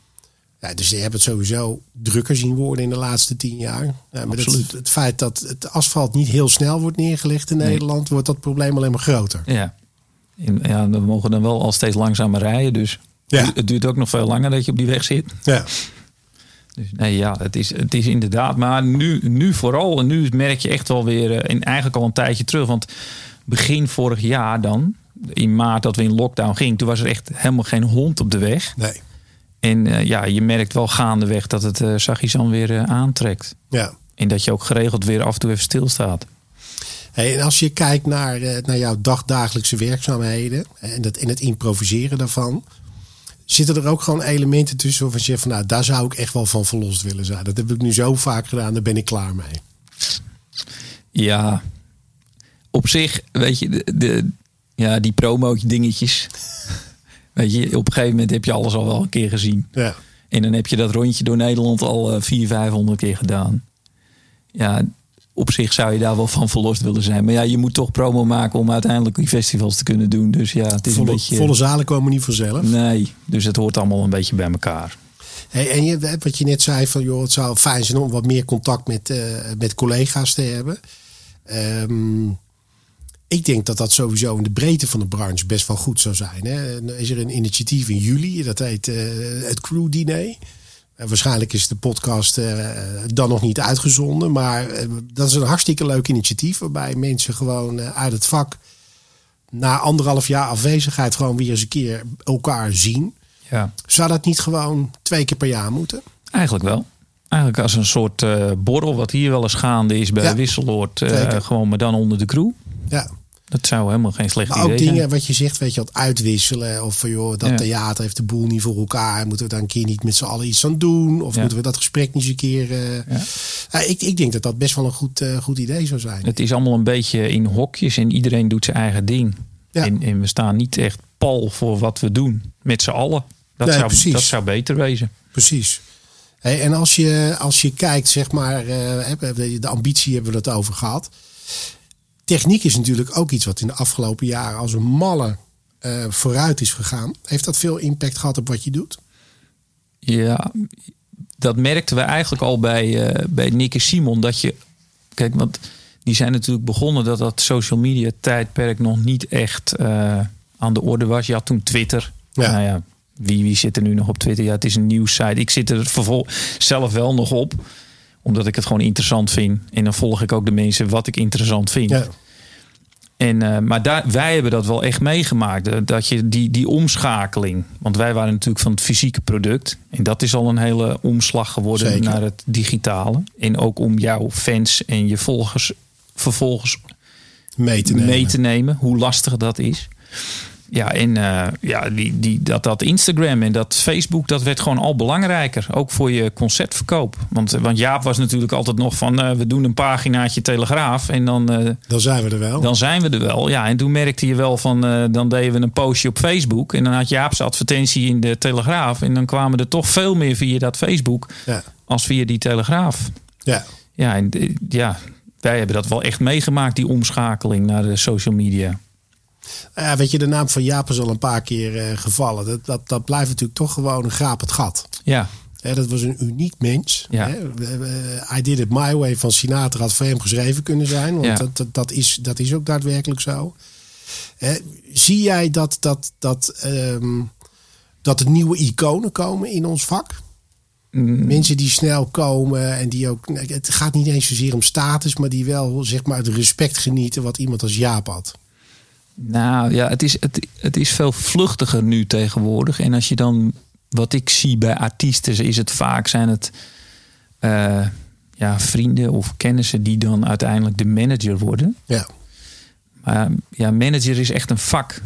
Ja, dus je hebt het sowieso drukker zien worden in de laatste tien jaar. Ja, maar het, het, feit dat het asfalt niet heel snel wordt neergelegd in Nederland, wordt dat probleem alleen maar groter. Ja. ja, we mogen dan wel al steeds langzamer rijden. Dus ja. het duurt ook nog veel langer dat je op die weg zit. Ja. Dus nee, ja, het is, het is inderdaad. Maar nu, nu vooral, en nu merk je echt wel weer, in eigenlijk al een tijdje terug. Want begin vorig jaar dan, in maart dat we in lockdown gingen, toen was er echt helemaal geen hond op de weg. Nee. En uh, ja, je merkt wel gaandeweg dat het uh, zachtjes dan weer uh, aantrekt. Ja. En dat je ook geregeld weer af en toe even stilstaat. Hey, en als je kijkt naar, naar jouw dagdagelijkse werkzaamheden en, dat, en het improviseren daarvan. Zitten er ook gewoon elementen tussen waarvan je zegt van nou, daar zou ik echt wel van verlost willen zijn. Dat heb ik nu zo vaak gedaan, daar ben ik klaar mee. Ja, op zich, weet je, de, de ja, die promo dingetjes. Weet je, op een gegeven moment heb je alles al wel een keer gezien. Ja. En dan heb je dat rondje door Nederland al uh, 400, 500 keer gedaan. Ja, op zich zou je daar wel van verlost willen zijn. Maar ja, je moet toch promo maken om uiteindelijk die festivals te kunnen doen. Dus ja, het is volle, een beetje... Volle zalen komen niet vanzelf. Nee, dus het hoort allemaal een beetje bij elkaar. Hey, en je, wat je net zei van, joh, het zou fijn zijn om wat meer contact met, uh, met collega's te hebben. Um, ik denk dat dat sowieso in de breedte van de branche best wel goed zou zijn. Hè. Is er een initiatief in juli, dat heet uh, het Crew Diner. Uh, waarschijnlijk is de podcast uh, dan nog niet uitgezonden. Maar dat is een hartstikke leuk initiatief. Waarbij mensen gewoon uit het vak na anderhalf jaar afwezigheid gewoon weer eens een keer elkaar zien. Ja. Zou dat niet gewoon twee keer per jaar moeten? Eigenlijk wel. Eigenlijk als een soort borrel, wat hier wel eens gaande is bij ja, Wisseloord. Gewoon maar dan onder de crew. Ja. Dat zou helemaal geen slecht maar idee ook zijn. dingen wat je zegt, weet je, wat uitwisselen. Of van joh, dat Ja. theater heeft de boel niet voor elkaar. Moeten we daar een keer niet met z'n allen iets aan doen? Of Ja. moeten we dat gesprek niet eens een keer... eh, ja, ik, ik denk dat dat best wel een goed, eh, goed idee zou zijn. Het is allemaal een beetje in hokjes en iedereen doet zijn eigen ding. En, en we staan niet echt pal voor wat we doen. Met z'n allen. Dat, Nee, zou, precies. dat zou beter wezen. Precies. Hey, en als je, als je kijkt, zeg maar, eh, de ambitie hebben we het over gehad. Techniek is natuurlijk ook iets wat in de afgelopen jaren als een malle eh, vooruit is gegaan. Heeft dat veel impact gehad op wat je doet? Ja, dat merkten we eigenlijk al bij, eh, bij Nick en Simon. Dat je, kijk, want die zijn natuurlijk begonnen dat dat social media tijdperk nog niet echt eh, aan de orde was. Je had toen Twitter. Ja. Nou ja, wie, wie zit er nu nog op Twitter? Ja, het is een nieuwssite. Ik zit er vervol zelf wel nog op. Omdat ik het gewoon interessant vind. En dan volg ik ook de mensen wat ik interessant vind. Ja. En, eh, maar daar, wij hebben dat wel echt meegemaakt. eh, Dat je die, die omschakeling. Want wij waren natuurlijk van het fysieke product. En dat is al een hele omslag geworden Zeker. naar het digitale. En ook om jouw fans en je volgers vervolgens Mee te nemen. mee te nemen. Hoe lastig dat is. Ja, en eh, ja, die, die, dat, dat Instagram en dat Facebook, dat werd gewoon al belangrijker. Ook voor je concertverkoop. Want, eh, want Jaap was natuurlijk altijd nog van... eh, we doen een paginaatje Telegraaf en dan... Dan zijn we er wel. dan zijn we er wel. Ja, en toen merkte je wel van, dan deden we een postje op Facebook. En dan had Jaap zijn advertentie in de Telegraaf. En dan kwamen er toch veel meer via dat Facebook Ja. als via die Telegraaf. Ja. Ja, en ja, wij hebben dat wel echt meegemaakt, die omschakeling naar de social media. Weet je, de naam van Jaap is al een paar keer eh, gevallen. Dat, dat, dat blijft natuurlijk toch gewoon een grapend gat. Ja, Hè, dat was een uniek mens. Ja. I Did It My Way van Sinatra had voor hem geschreven kunnen zijn. Want Ja. dat, dat, dat, is, dat is ook daadwerkelijk zo. Hè, zie jij dat, dat, dat, ehm, dat er nieuwe iconen komen in ons vak? Mm. Mensen die snel komen en die ook... Het gaat niet eens zozeer om status, maar die wel zeg maar, het respect genieten wat iemand als Jaap had. Nou ja, het is, het, het is veel vluchtiger nu tegenwoordig. En als je dan, wat ik zie bij artiesten, is het vaak zijn het eh, ja, vrienden of kennissen die dan uiteindelijk de manager worden. Ja, Maar ja, manager is echt een vak.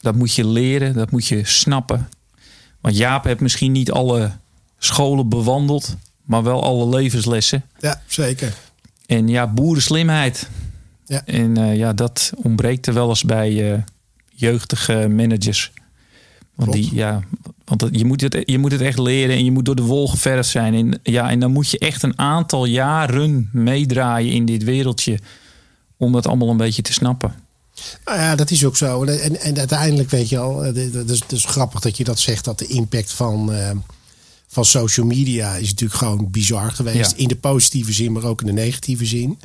Dat moet je leren, dat moet je snappen. Want Jaap heeft misschien niet alle scholen bewandeld, maar wel alle levenslessen. ja zeker. En ja, boerenslimheid. Ja. En eh, ja, dat ontbreekt er wel eens bij eh, jeugdige managers. Want, Klopt. die, ja, want je, moet het, je moet het echt leren en je moet door de wol geverfd zijn. En, ja, en dan moet je echt een aantal jaren meedraaien in dit wereldje. Om dat allemaal een beetje te snappen. Nou ja, dat is ook zo. En, en, en uiteindelijk weet je al, het is, het is grappig dat je dat zegt, dat de impact van, eh, van social media is natuurlijk gewoon bizar geweest. Ja. In de positieve zin, maar ook in de negatieve zin.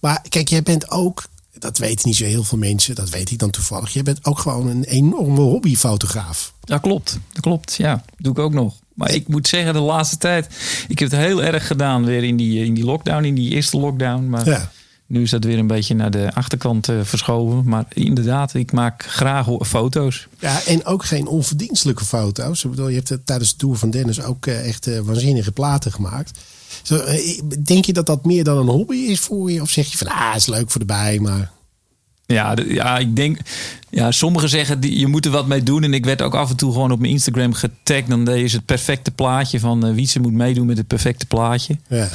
Maar kijk, jij bent ook, dat weten niet zo heel veel mensen, dat weet ik dan toevallig. Jij bent ook gewoon een enorme hobbyfotograaf. Dat klopt, dat klopt. Ja, doe ik ook nog. Maar ik moet zeggen, de laatste tijd, ik heb het heel erg gedaan weer in die, in die lockdown, in die eerste lockdown. Maar Ja. nu is dat weer een beetje naar de achterkant eh, verschoven. Maar inderdaad, ik maak graag foto's. Ja, en ook geen onverdienstelijke foto's. Ik bedoel, je hebt eh, tijdens de Tour van Dennis ook eh, echt eh, waanzinnige platen gemaakt. Eh, denk je dat dat meer dan een hobby is voor je? Of zeg je van, ah, is leuk voor de bij, maar... Ja, ja, ik denk. Ja, sommigen zeggen die, je moet er wat mee doen. En ik werd ook af en toe gewoon op mijn Instagram getagd. Dan deed je het perfecte plaatje van eh Wietse moet meedoen met het perfecte plaatje. Ja,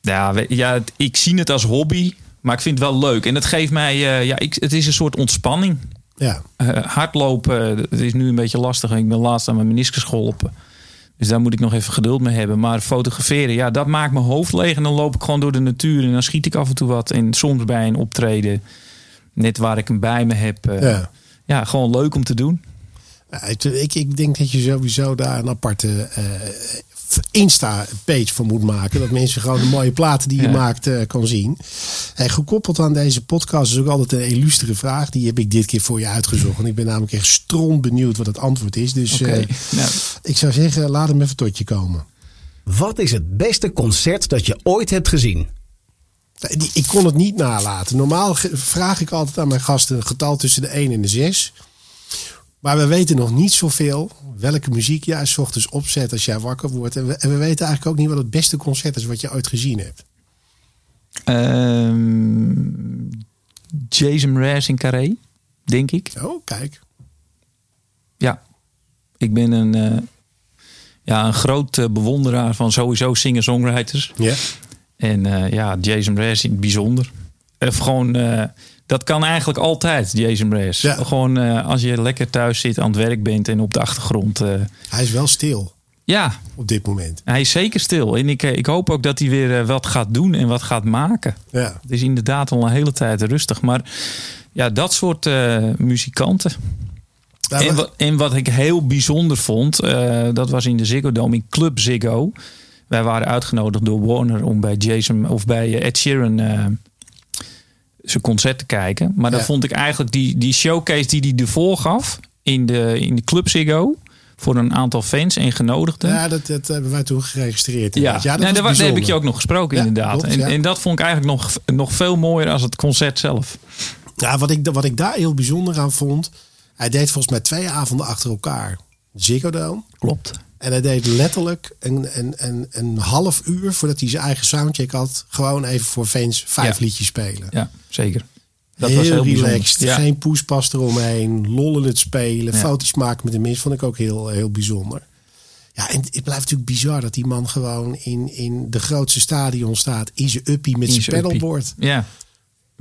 Ja, we- ja, ik zie het als hobby. Maar ik vind het wel leuk. En het geeft mij. eh, ja, ik, het is een soort ontspanning. ja. Hardlopen, het is nu een beetje lastig. Ik ben laatst aan mijn meniscus geholpen. Dus daar moet ik nog even geduld mee hebben. Maar fotograferen, ja, dat maakt mijn hoofd leeg. En dan loop ik gewoon door de natuur. En dan schiet ik af en toe wat. En soms bij een optreden, net waar ik hem bij me heb. eh, Ja. ja. gewoon leuk om te doen. Ik, ik denk dat je sowieso daar een aparte eh, Insta-page van moet maken. Dat mensen gewoon de mooie platen die je Ja. maakt eh, kan zien. En gekoppeld aan deze podcast is ook altijd een illustere vraag. Die heb ik dit keer voor je uitgezocht. En ik ben namelijk echt stront benieuwd wat het antwoord is. Dus eh, Nou, ik zou zeggen, laat hem even tot je komen. Wat is het beste concert dat je ooit hebt gezien? Die- Ik kon het niet nalaten. Normaal vraag ik altijd aan mijn gasten een getal tussen de 1 en de 6. Maar we weten nog niet zoveel welke muziek jij 's ochtends opzet als jij wakker wordt. En we, en we weten eigenlijk ook niet wat het beste concert is wat je ooit gezien hebt. ehm, Jason Mraz in Carré, denk ik. Oh, kijk. Ja, ik ben een, eh, ja, een groot eh, bewonderaar van sowieso singer-songwriters. Ja. En eh, ja, Jason Mraz in het bijzonder. Of gewoon, dat kan eigenlijk altijd, Jason Mraz. Ja. Gewoon eh, als je lekker thuis zit, aan het werk bent en op de achtergrond. eh, Hij is wel stil ja, op dit moment. hij is zeker stil. En ik, eh, ik hoop ook dat hij weer wat gaat doen en wat gaat maken. Ja. Het is inderdaad al een hele tijd rustig. Maar ja, dat soort muzikanten. En wat, en wat ik heel bijzonder vond, dat was in de Ziggo Dome in Club Ziggo. Wij waren uitgenodigd door Warner om bij Jason of bij Ed Sheeran zijn concert te kijken. Maar dan vond ik eigenlijk die, die showcase die hij ervoor gaf in de, in de Club Ziggo voor een aantal fans en genodigden. ja, dat, dat hebben wij toen geregistreerd. Ja, ja dat nee, was daar, heb ik je ook nog gesproken, Ja, inderdaad. klopt, en, ja. en dat vond ik eigenlijk nog, nog veel mooier als het concert zelf. Ja, wat ik, wat ik daar heel bijzonder aan vond. Hij deed volgens mij twee avonden achter elkaar. Ziggo Dome. Klopt. En hij deed letterlijk een, een, een, een half uur voordat hij zijn eigen soundcheck had. Gewoon even voor fans vijf Ja. liedjes spelen. Ja, zeker. Dat heel, was heel relaxed. Ja. Geen poespas eromheen. Lollen het spelen. Ja. Foto's maken met de mensen. Vond ik ook heel, heel bijzonder. Ja, en het blijft natuurlijk bizar dat die man gewoon in, in de grootste stadion staat. In zijn uppie met In zijn pedalboard. Ja.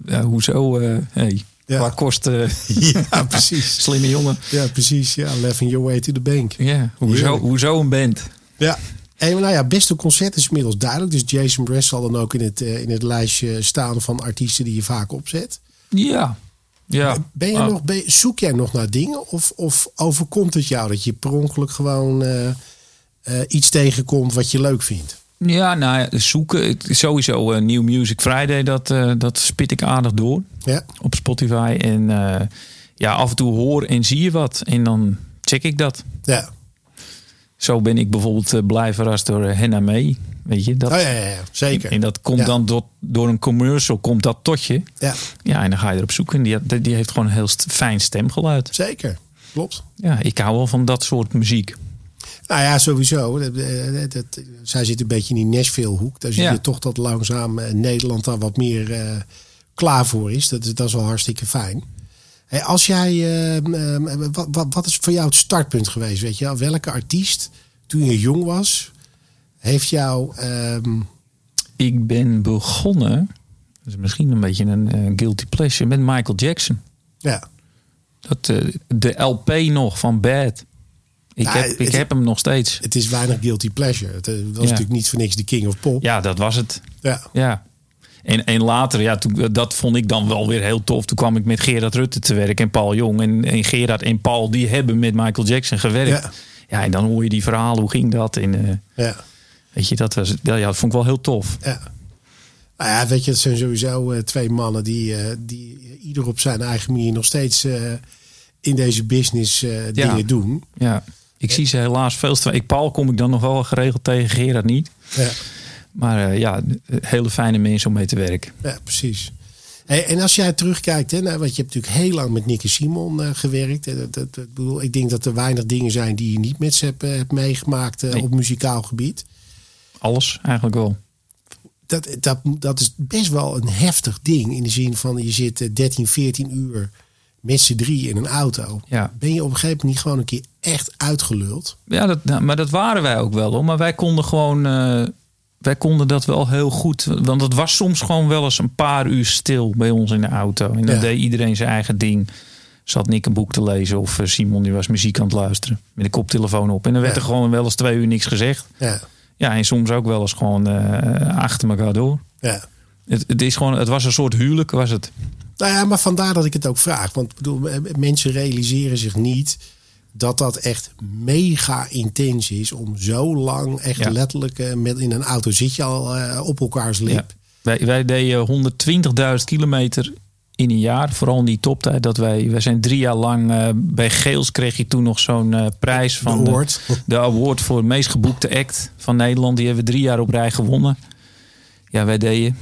ja hoezo? eh hey. Ja. Qua kosten. Ja, precies. Slimme jongen. Ja, precies. Ja, laughing your way to the bank. Ja, hoezo, hoezo een band? Ja. En nou ja, beste concert is inmiddels duidelijk. Dus Jason Mraz zal dan ook in het, eh, in het lijstje staan van artiesten die je vaak opzet. Ja. ja. Ben je Ah, nog, ben zoek jij nog naar dingen? Of, of overkomt het jou dat je per ongeluk gewoon eh, eh, iets tegenkomt wat je leuk vindt? Ja, nou zoeken. Sowieso eh, New Music Friday, dat, eh, dat spit ik aardig door Ja, op Spotify. En eh, ja, af en toe hoor en zie je wat. En dan check ik dat. ja. Zo ben ik bijvoorbeeld blij verrast door uh, Henna May. Weet je, dat, Oh, ja, ja, ja, zeker. En dat komt Ja. dan door, door een commercial, komt dat tot je. Ja, Ja, en dan ga je erop zoeken. En die, die heeft gewoon een heel fijn stemgeluid. zeker. Klopt. Ja, ik hou wel van dat soort muziek. Nou ja, sowieso. Dat, dat, dat- zij zit een beetje in die Nashville-hoek. Daar zie Ja. je toch dat langzaam eh, Nederland daar wat meer eh, klaar voor is. Dat, is. dat is wel hartstikke fijn. Hey, als jij, eh, eh, wat, wat, wat is voor jou het startpunt geweest? Weet je, wel? welke artiest toen je jong was, heeft jou. ehm, Ik ben begonnen, dat is misschien een beetje een eh, guilty pleasure, met Michael Jackson. ja, Dat, eh, de LP nog van Bad. Ik, Nou, heb, ik het- heb hem nog steeds. het is weinig guilty pleasure. Het eh, was natuurlijk niet voor niks de king of pop. Ja, dat was het. Ja, Ja. En, en later, ja, toen, dat vond ik dan wel weer heel tof. Toen kwam ik met Gerard Rutte te werken en Paul Jong. En, en Gerard en Paul, die hebben met Michael Jackson gewerkt. Ja. Ja, en dan hoor je die verhalen, hoe ging dat? En eh, Ja. weet je, dat, was, ja, dat vond ik wel heel tof. Ja. Nou ja, weet je, het zijn sowieso eh, twee mannen die, eh, die ieder op zijn eigen manier nog steeds eh, in deze business eh, dingen doen. Ja, ik zie ze helaas veel te Ik Paul kom ik dan nog wel geregeld tegen, Gerard niet. Ja, Maar eh, ja, hele fijne mensen om mee te werken. ja precies. Hey, en als jij terugkijkt, hè, nou, want je hebt natuurlijk heel lang met Nicky Simon eh, gewerkt. Dat, dat, bedoel, ik denk dat er weinig dingen zijn die je niet met ze hebt, eh, hebt meegemaakt Nee. op muzikaal gebied. Alles eigenlijk wel. Dat, dat, dat is best wel een heftig ding. In de zin van je zit eh, 13, 14 uur met z'n drie in een auto. Ja. Ben je op een gegeven moment niet gewoon een keer echt uitgeluld? Ja, dat, nou, maar dat waren wij ook wel hoor. Maar wij konden gewoon. eh, wij konden dat wel heel goed. Want het was soms gewoon wel eens een paar uur stil bij ons in de auto. En dan Ja. deed iedereen zijn eigen ding. Zat Nick een boek te lezen of eh, Simon die was muziek aan het luisteren. Met de koptelefoon op. En dan werd Ja. er gewoon wel eens twee uur niks gezegd. Ja, Ja, en soms ook wel eens gewoon eh, achter elkaar door. ja. Het, het, is gewoon, het was een soort huwelijk, was het. Nou ja, maar vandaar dat ik het ook vraag. Want bedoel, eh, mensen realiseren zich niet dat dat echt mega intens is om zo lang echt Ja. letterlijk eh, met in een auto zit je al eh, op elkaars lip. Ja. Wij, wij deden 120.000 kilometer in een jaar. Vooral in die toptijd. Dat wij, wij zijn drie jaar lang bij Geels kreeg je toen nog zo'n prijs van De award. De, de award voor het meest geboekte act van Nederland. Die hebben we drie jaar op rij gewonnen. Ja, wij deden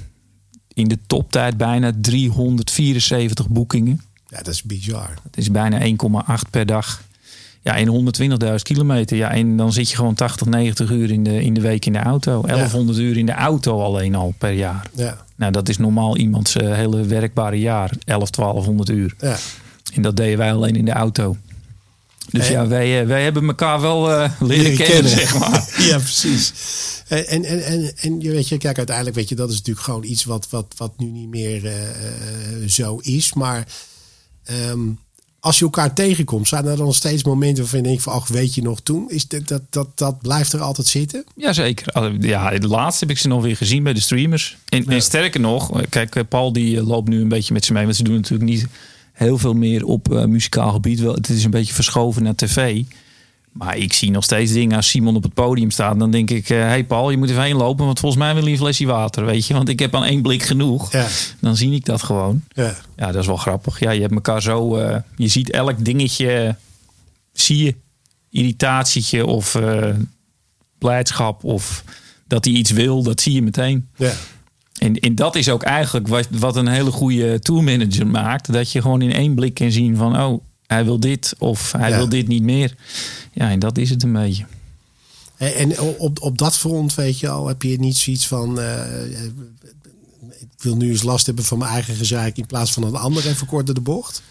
in de toptijd bijna 374 boekingen. Ja, dat is bizar. Dat is bijna 1,8 per dag. Ja, in 120.000 kilometer. Ja, en dan zit je gewoon 80, 90 uur in de, in de week in de auto. 1100 uur in de auto alleen al per jaar. Ja, Nou, dat is normaal iemands eh, hele werkbare jaar. 11, 1200 uur. ja. En dat deden wij alleen in de auto. Dus ja, wij, eh, wij hebben elkaar wel eh, leren, Leren kennen, zeg maar. ja, precies. En, en, en, en, je weet je, kijk, uiteindelijk weet je, dat is natuurlijk gewoon iets wat, wat, wat nu niet meer eh, zo is. Maar ehm, als je elkaar tegenkomt, zijn er dan nog steeds momenten waarvan je denkt van, ach, weet je nog toen? Is dat, dat, dat, dat blijft er altijd zitten? Jazeker. Ja, de laatste heb ik ze nog weer gezien bij de streamers. En, en sterker nog, kijk, Paul die loopt nu een beetje met ze mee. Want ze doen natuurlijk niet heel veel meer op eh, muzikaal gebied. Wel, het is een beetje verschoven naar tv. Maar ik zie nog steeds dingen als Simon op het podium staat. Dan denk ik, hé hey Paul, je moet even heen lopen. Want volgens mij wil je een flesje water, weet je. Want ik heb aan één blik genoeg. Ja. Dan zie ik dat gewoon. Ja. Ja, dat is wel grappig. Ja, je hebt elkaar zo... eh, je ziet elk dingetje... zie je. Irritatietje of eh, blijdschap of dat hij iets wil. Dat zie je meteen. Ja. En, en dat is ook eigenlijk wat, wat een hele goede tourmanager maakt. Dat je gewoon in één blik kan zien van... oh, hij wil dit of hij Ja. wil dit niet meer. Ja, en dat is het een beetje. En, en op, op dat front, weet je al, heb je niet zoiets van... eh, ik wil nu eens last hebben van mijn eigen gezeik in plaats van een ander even kort door de bocht.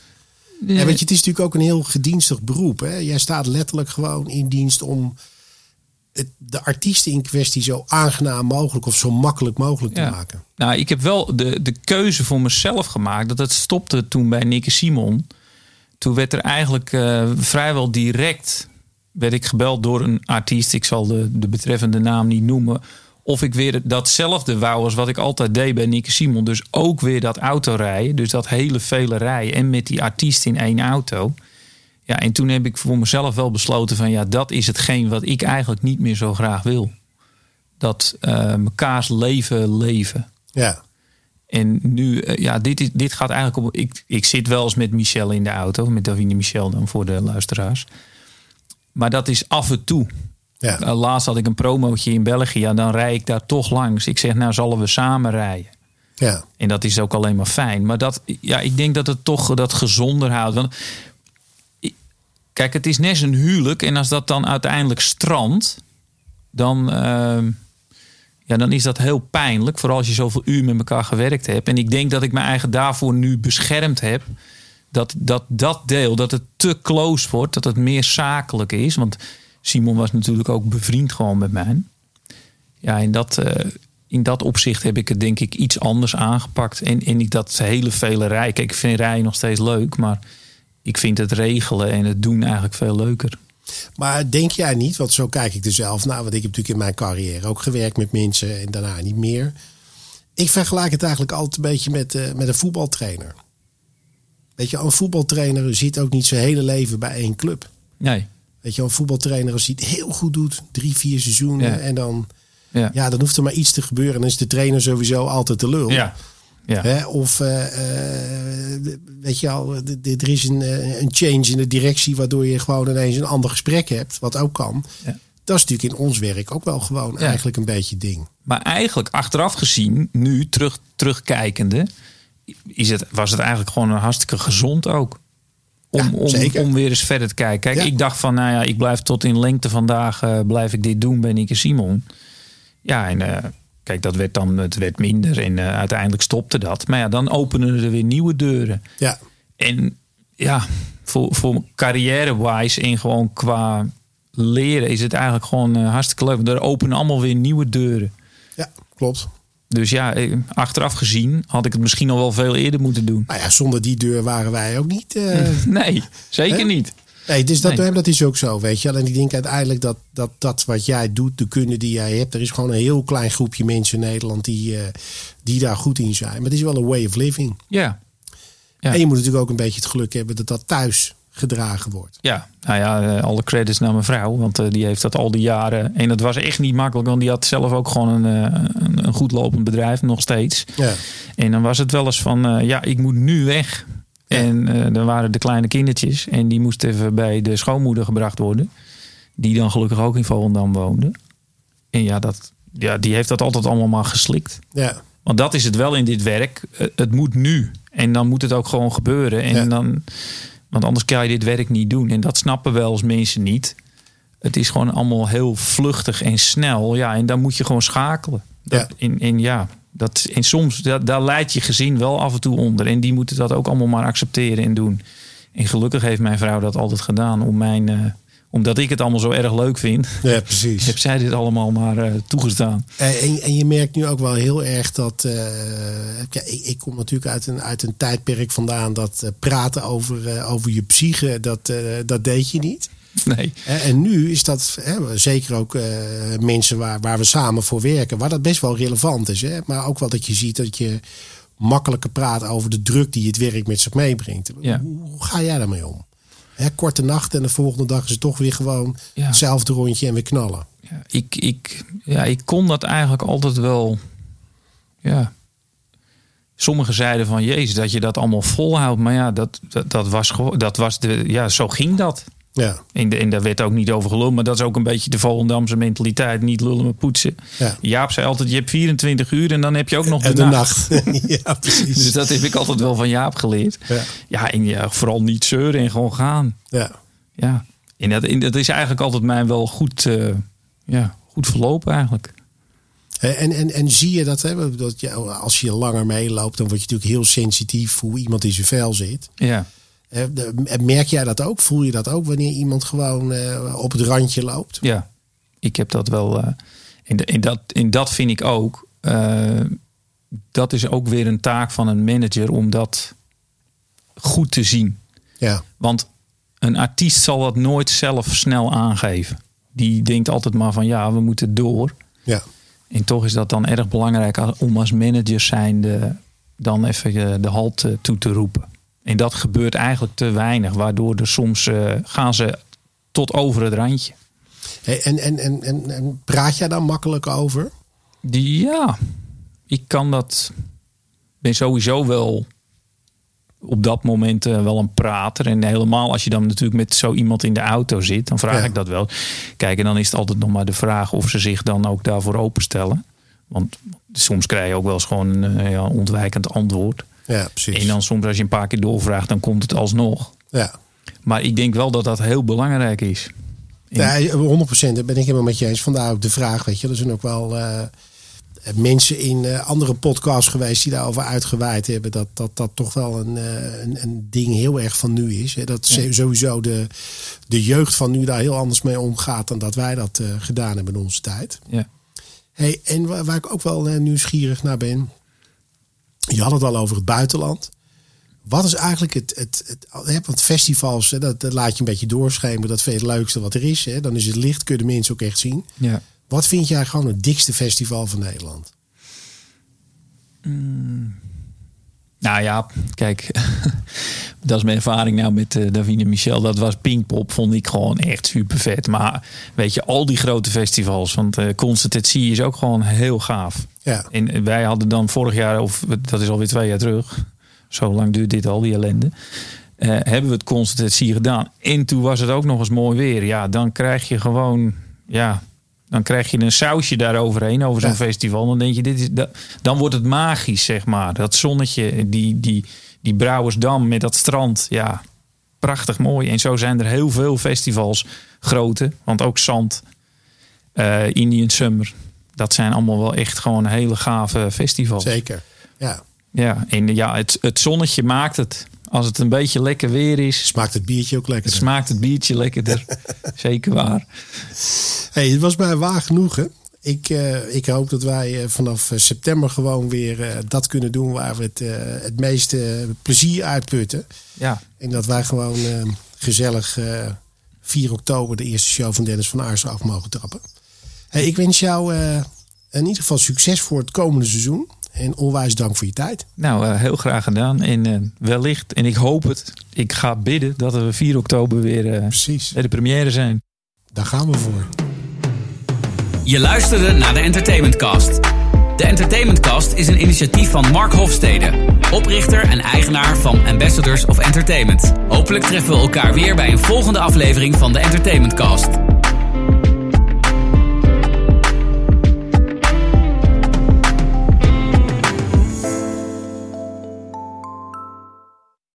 En weet je, het is natuurlijk ook een heel gedienstig beroep. Hè? Jij staat letterlijk gewoon in dienst om het, de artiesten in kwestie zo aangenaam mogelijk of zo makkelijk mogelijk te maken. Nou, ik heb wel de, de keuze voor mezelf gemaakt. Dat het stopte toen bij Nicky Simon. Toen werd er eigenlijk eh, vrijwel direct werd ik gebeld door een artiest. Ik zal de, de betreffende naam niet noemen. Of ik weer datzelfde wou als wat ik altijd deed bij Nicky Simon. Dus ook weer dat autorijden. Dus dat hele vele rijden. En met die artiest in één auto. Ja, en toen heb ik voor mezelf wel besloten van... ja, dat is hetgeen wat ik eigenlijk niet meer zo graag wil. Dat eh mekaars leven leven. Ja, En nu, eh, ja, dit, is, dit gaat eigenlijk op. Ik, ik zit wel eens met Michel in de auto, met Davine Michel dan voor de luisteraars. Maar dat is af en toe. ja, Eh, laatst had ik een promootje in België, ja, dan rij ik daar toch langs. Ik zeg, nou zullen we samen rijden. ja, En dat is ook alleen maar fijn. Maar dat, ja, ik denk dat het toch dat gezonder houdt. Want, kijk, het is net een huwelijk. En als dat dan uiteindelijk strandt, dan, ehm, ja, dan is dat heel pijnlijk. Vooral als je zoveel uur met elkaar gewerkt hebt. En ik denk dat ik mijn eigen daarvoor nu beschermd heb. Dat dat, dat deel, dat het te close wordt. Dat het meer zakelijk is. Want Simon was natuurlijk ook bevriend gewoon met mij. Ja, in dat, eh, in dat opzicht heb ik het denk ik iets anders aangepakt. En, en ik dat hele vele rij. Kijk, ik vind rijden nog steeds leuk. Maar ik vind het regelen en het doen eigenlijk veel leuker. Maar denk jij niet, want zo kijk ik er zelf naar, want ik heb natuurlijk in mijn carrière ook gewerkt met mensen en daarna niet meer. Ik vergelijk het eigenlijk altijd een beetje met, eh, met een voetbaltrainer. Weet je, een voetbaltrainer zit ook niet zijn hele leven bij één club. Nee. Weet je een voetbaltrainer als hij het heel goed doet, drie, vier seizoenen. Ja. En dan, Ja. ja, dan hoeft er maar iets te gebeuren. En dan is de trainer sowieso altijd de lul. Ja. Ja. Hè? Of eh, eh, weet je al, er is een, eh, een change in de directie waardoor je gewoon ineens een ander gesprek hebt, wat ook kan. Ja. Dat is natuurlijk in ons werk ook wel gewoon Ja. eigenlijk een beetje ding. Maar eigenlijk achteraf gezien, nu terug, terugkijkende, is het, was het eigenlijk gewoon een hartstikke gezond ook. Om, Ja, om, om weer eens verder te kijken. Kijk, Ja. ik dacht van, nou ja, ik blijf tot in lengte vandaag, blijf ik dit doen, ben ik een Simon. Ja, en kijk, dat werd dan, het werd minder en eh, uiteindelijk stopte dat. Maar ja, dan openen er weer nieuwe deuren. Ja, En ja, voor, voor carrière-wise en gewoon qua leren is het eigenlijk gewoon eh, hartstikke leuk. Want er openen allemaal weer nieuwe deuren. ja klopt. Dus ja, eh, achteraf gezien had ik het misschien al wel veel eerder moeten doen. Nou ja, zonder die deur waren wij ook niet. Nee, zeker niet. Nee, dus dat, Nee. dat is ook zo, weet je wel. En ik denk uiteindelijk dat, dat dat wat jij doet, de kunde die jij hebt, er is gewoon een heel klein groepje mensen in Nederland die, eh, die daar goed in zijn. Maar het is wel een way of living. Ja. Ja. En je moet natuurlijk ook een beetje het geluk hebben dat dat thuis gedragen wordt. Ja, nou ja, eh, alle credits naar mijn vrouw. Want eh, die heeft dat al die jaren. En het was echt niet makkelijk. Want die had zelf ook gewoon een, een, een goed lopend bedrijf, nog steeds. Ja, En dan was het wel eens van, ja, ik moet nu weg. En eh, dan waren de kleine kindertjes. En die moesten even bij de schoonmoeder gebracht worden. Die dan gelukkig ook in Volendam woonde. En ja, dat, ja, die heeft dat altijd allemaal maar geslikt. ja, Want dat is het wel in dit werk. Eh, Het moet nu. En dan moet het ook gewoon gebeuren. En Ja. dan, want anders kan je dit werk niet doen. En dat snappen wel eens mensen niet. Het is gewoon allemaal heel vluchtig en snel. Ja, en dan moet je gewoon schakelen. Dat, Ja. En, en ja, dat, en soms dat, daar leidt je gezin wel af en toe onder. En die moeten dat ook allemaal maar accepteren en doen. En gelukkig heeft mijn vrouw dat altijd gedaan. Om mijn, eh, omdat ik het allemaal zo erg leuk vind. ja precies. Heb zij dit allemaal maar eh, toegestaan. En, en je merkt nu ook wel heel erg dat. eh, ja, ik, ik kom natuurlijk uit een, uit een tijdperk vandaan dat praten over, over je psyche, dat, dat deed je niet. Nee. En nu is dat hè, zeker ook eh, mensen waar, waar we samen voor werken, waar dat best wel relevant is. Hè? Maar ook wel dat je ziet dat je makkelijker praat over de druk die het werk met zich meebrengt. Ja. Hoe, ga jij daarmee om? Hè, korte nacht en de volgende dag is het toch weer gewoon Ja. hetzelfde rondje en weer knallen. Ja, ik, ik, ja, ik kon dat eigenlijk altijd wel. Ja. Sommigen zeiden van Jezus, dat je dat allemaal volhoudt. Maar ja, dat, dat, dat was. Dat was de, ja, zo ging dat. Ja, En, de, en daar werd ook niet over geluld. Maar dat is ook een beetje de Volendamse mentaliteit. Niet lullen, maar poetsen. Ja. Jaap zei altijd: je hebt 24 uur en dan heb je ook nog de, en de nacht. nacht. ja, precies. Dus dat heb ik altijd wel van Jaap geleerd. Ja. Ja, en ja, vooral niet zeuren en gewoon gaan. Ja. Ja. En dat, en dat is eigenlijk altijd mij wel goed, eh, ja, goed verlopen eigenlijk. En, en, en zie je dat, hè, dat je, als je langer meeloopt, dan word je natuurlijk heel sensitief hoe iemand in zijn vel zit. Ja. Merk jij dat ook? Voel je dat ook wanneer iemand gewoon eh, op het randje loopt? Ja, ik heb dat wel. eh en, de- en, dat, en dat vind ik ook. eh, dat is ook weer een taak van een manager om dat goed te zien. Ja, Want een artiest zal dat nooit zelf snel aangeven. Die denkt altijd maar van ja, we moeten door. ja, En toch is dat dan erg belangrijk om als manager zijnde dan even de halt toe te roepen. En dat gebeurt eigenlijk te weinig, waardoor er soms eh, gaan ze tot over het randje. Hey, En, en, en, en, en praat jij daar makkelijk over? Die, ja, ik kan dat. Ben sowieso wel op dat moment eh, wel een prater. En helemaal als je dan natuurlijk met zo iemand in de auto zit, dan vraag Ja. ik dat wel. Kijk, en dan is het altijd nog maar de vraag of ze zich dan ook daarvoor openstellen. Want soms krijg je ook wel eens gewoon een eh, ja, ontwijkend antwoord. Ja, precies. En dan soms als je een paar keer doorvraagt, dan komt het alsnog. ja. Maar ik denk wel dat dat heel belangrijk is. Ja, 100% dat ben ik helemaal met je eens. Vandaar ook de vraag, weet je. Er zijn ook wel eh, mensen in eh, andere podcasts geweest die daarover uitgewaaid hebben. Dat dat, dat toch wel een, eh, een, een ding heel erg van nu is. Hè. Dat Ja. sowieso de, de jeugd van nu daar heel anders mee omgaat dan dat wij dat gedaan hebben in onze tijd. Ja. Hey, en waar, waar ik ook wel nieuwsgierig naar ben. Je had het al over het buitenland. Wat is eigenlijk het. het, het want festivals, hè, dat, dat laat je een beetje doorschemeren. Dat vind je het leukste wat er is. Hè. Dan is het licht, kun je de mensen ook echt zien. Ja. Wat vind jij gewoon het dikste festival van Nederland? Nou ja, kijk, dat is mijn ervaring nou met uh, Davine Michel. Dat was Pinkpop, vond ik gewoon echt super vet. Maar weet je, al die grote festivals, want uh, Constant is ook gewoon heel gaaf. Ja. En wij hadden dan vorig jaar, of dat is alweer twee jaar terug, zo lang duurt dit al, die ellende. Uh, hebben we het Constant gedaan. En toen was het ook nog eens mooi weer. Ja, dan krijg je gewoon, ja, dan krijg je een sausje daaroverheen, over zo'n ja. festival. Dan denk je, dit is, dat, dan wordt het magisch, zeg maar. Dat zonnetje, die, die, die Brouwersdam met dat strand. Ja, prachtig mooi. En zo zijn er heel veel festivals, grote. Want ook Zand, uh, Indian Summer. Dat zijn allemaal wel echt gewoon hele gave festivals. Zeker, ja. Ja, en ja, het, het zonnetje maakt het. Als het een beetje lekker weer is. Smaakt het biertje ook lekker. Smaakt het biertje lekkerder. Zeker waar. Hey, het was mij waar genoegen. Ik, uh, ik hoop dat wij uh, vanaf uh, september gewoon weer dat kunnen doen waar we het, het meeste plezier uitputten. Ja. En dat wij gewoon gezellig 4 oktober de eerste show van Dennis van Aarsen af mogen trappen. Hey, ik wens jou in ieder geval succes voor het komende seizoen. En onwijs dank voor je tijd. Nou, uh, heel graag gedaan. En uh, wellicht, en ik hoop het, ik ga bidden dat we 4 oktober weer uh, Precies. bij de première zijn. Daar gaan we voor. Je luisterde naar de Entertainment Cast. De Entertainment Cast is een initiatief van Mark Hofstede, oprichter en eigenaar van Ambassadors of Entertainment. Hopelijk treffen we elkaar weer bij een volgende aflevering van de Entertainment Cast.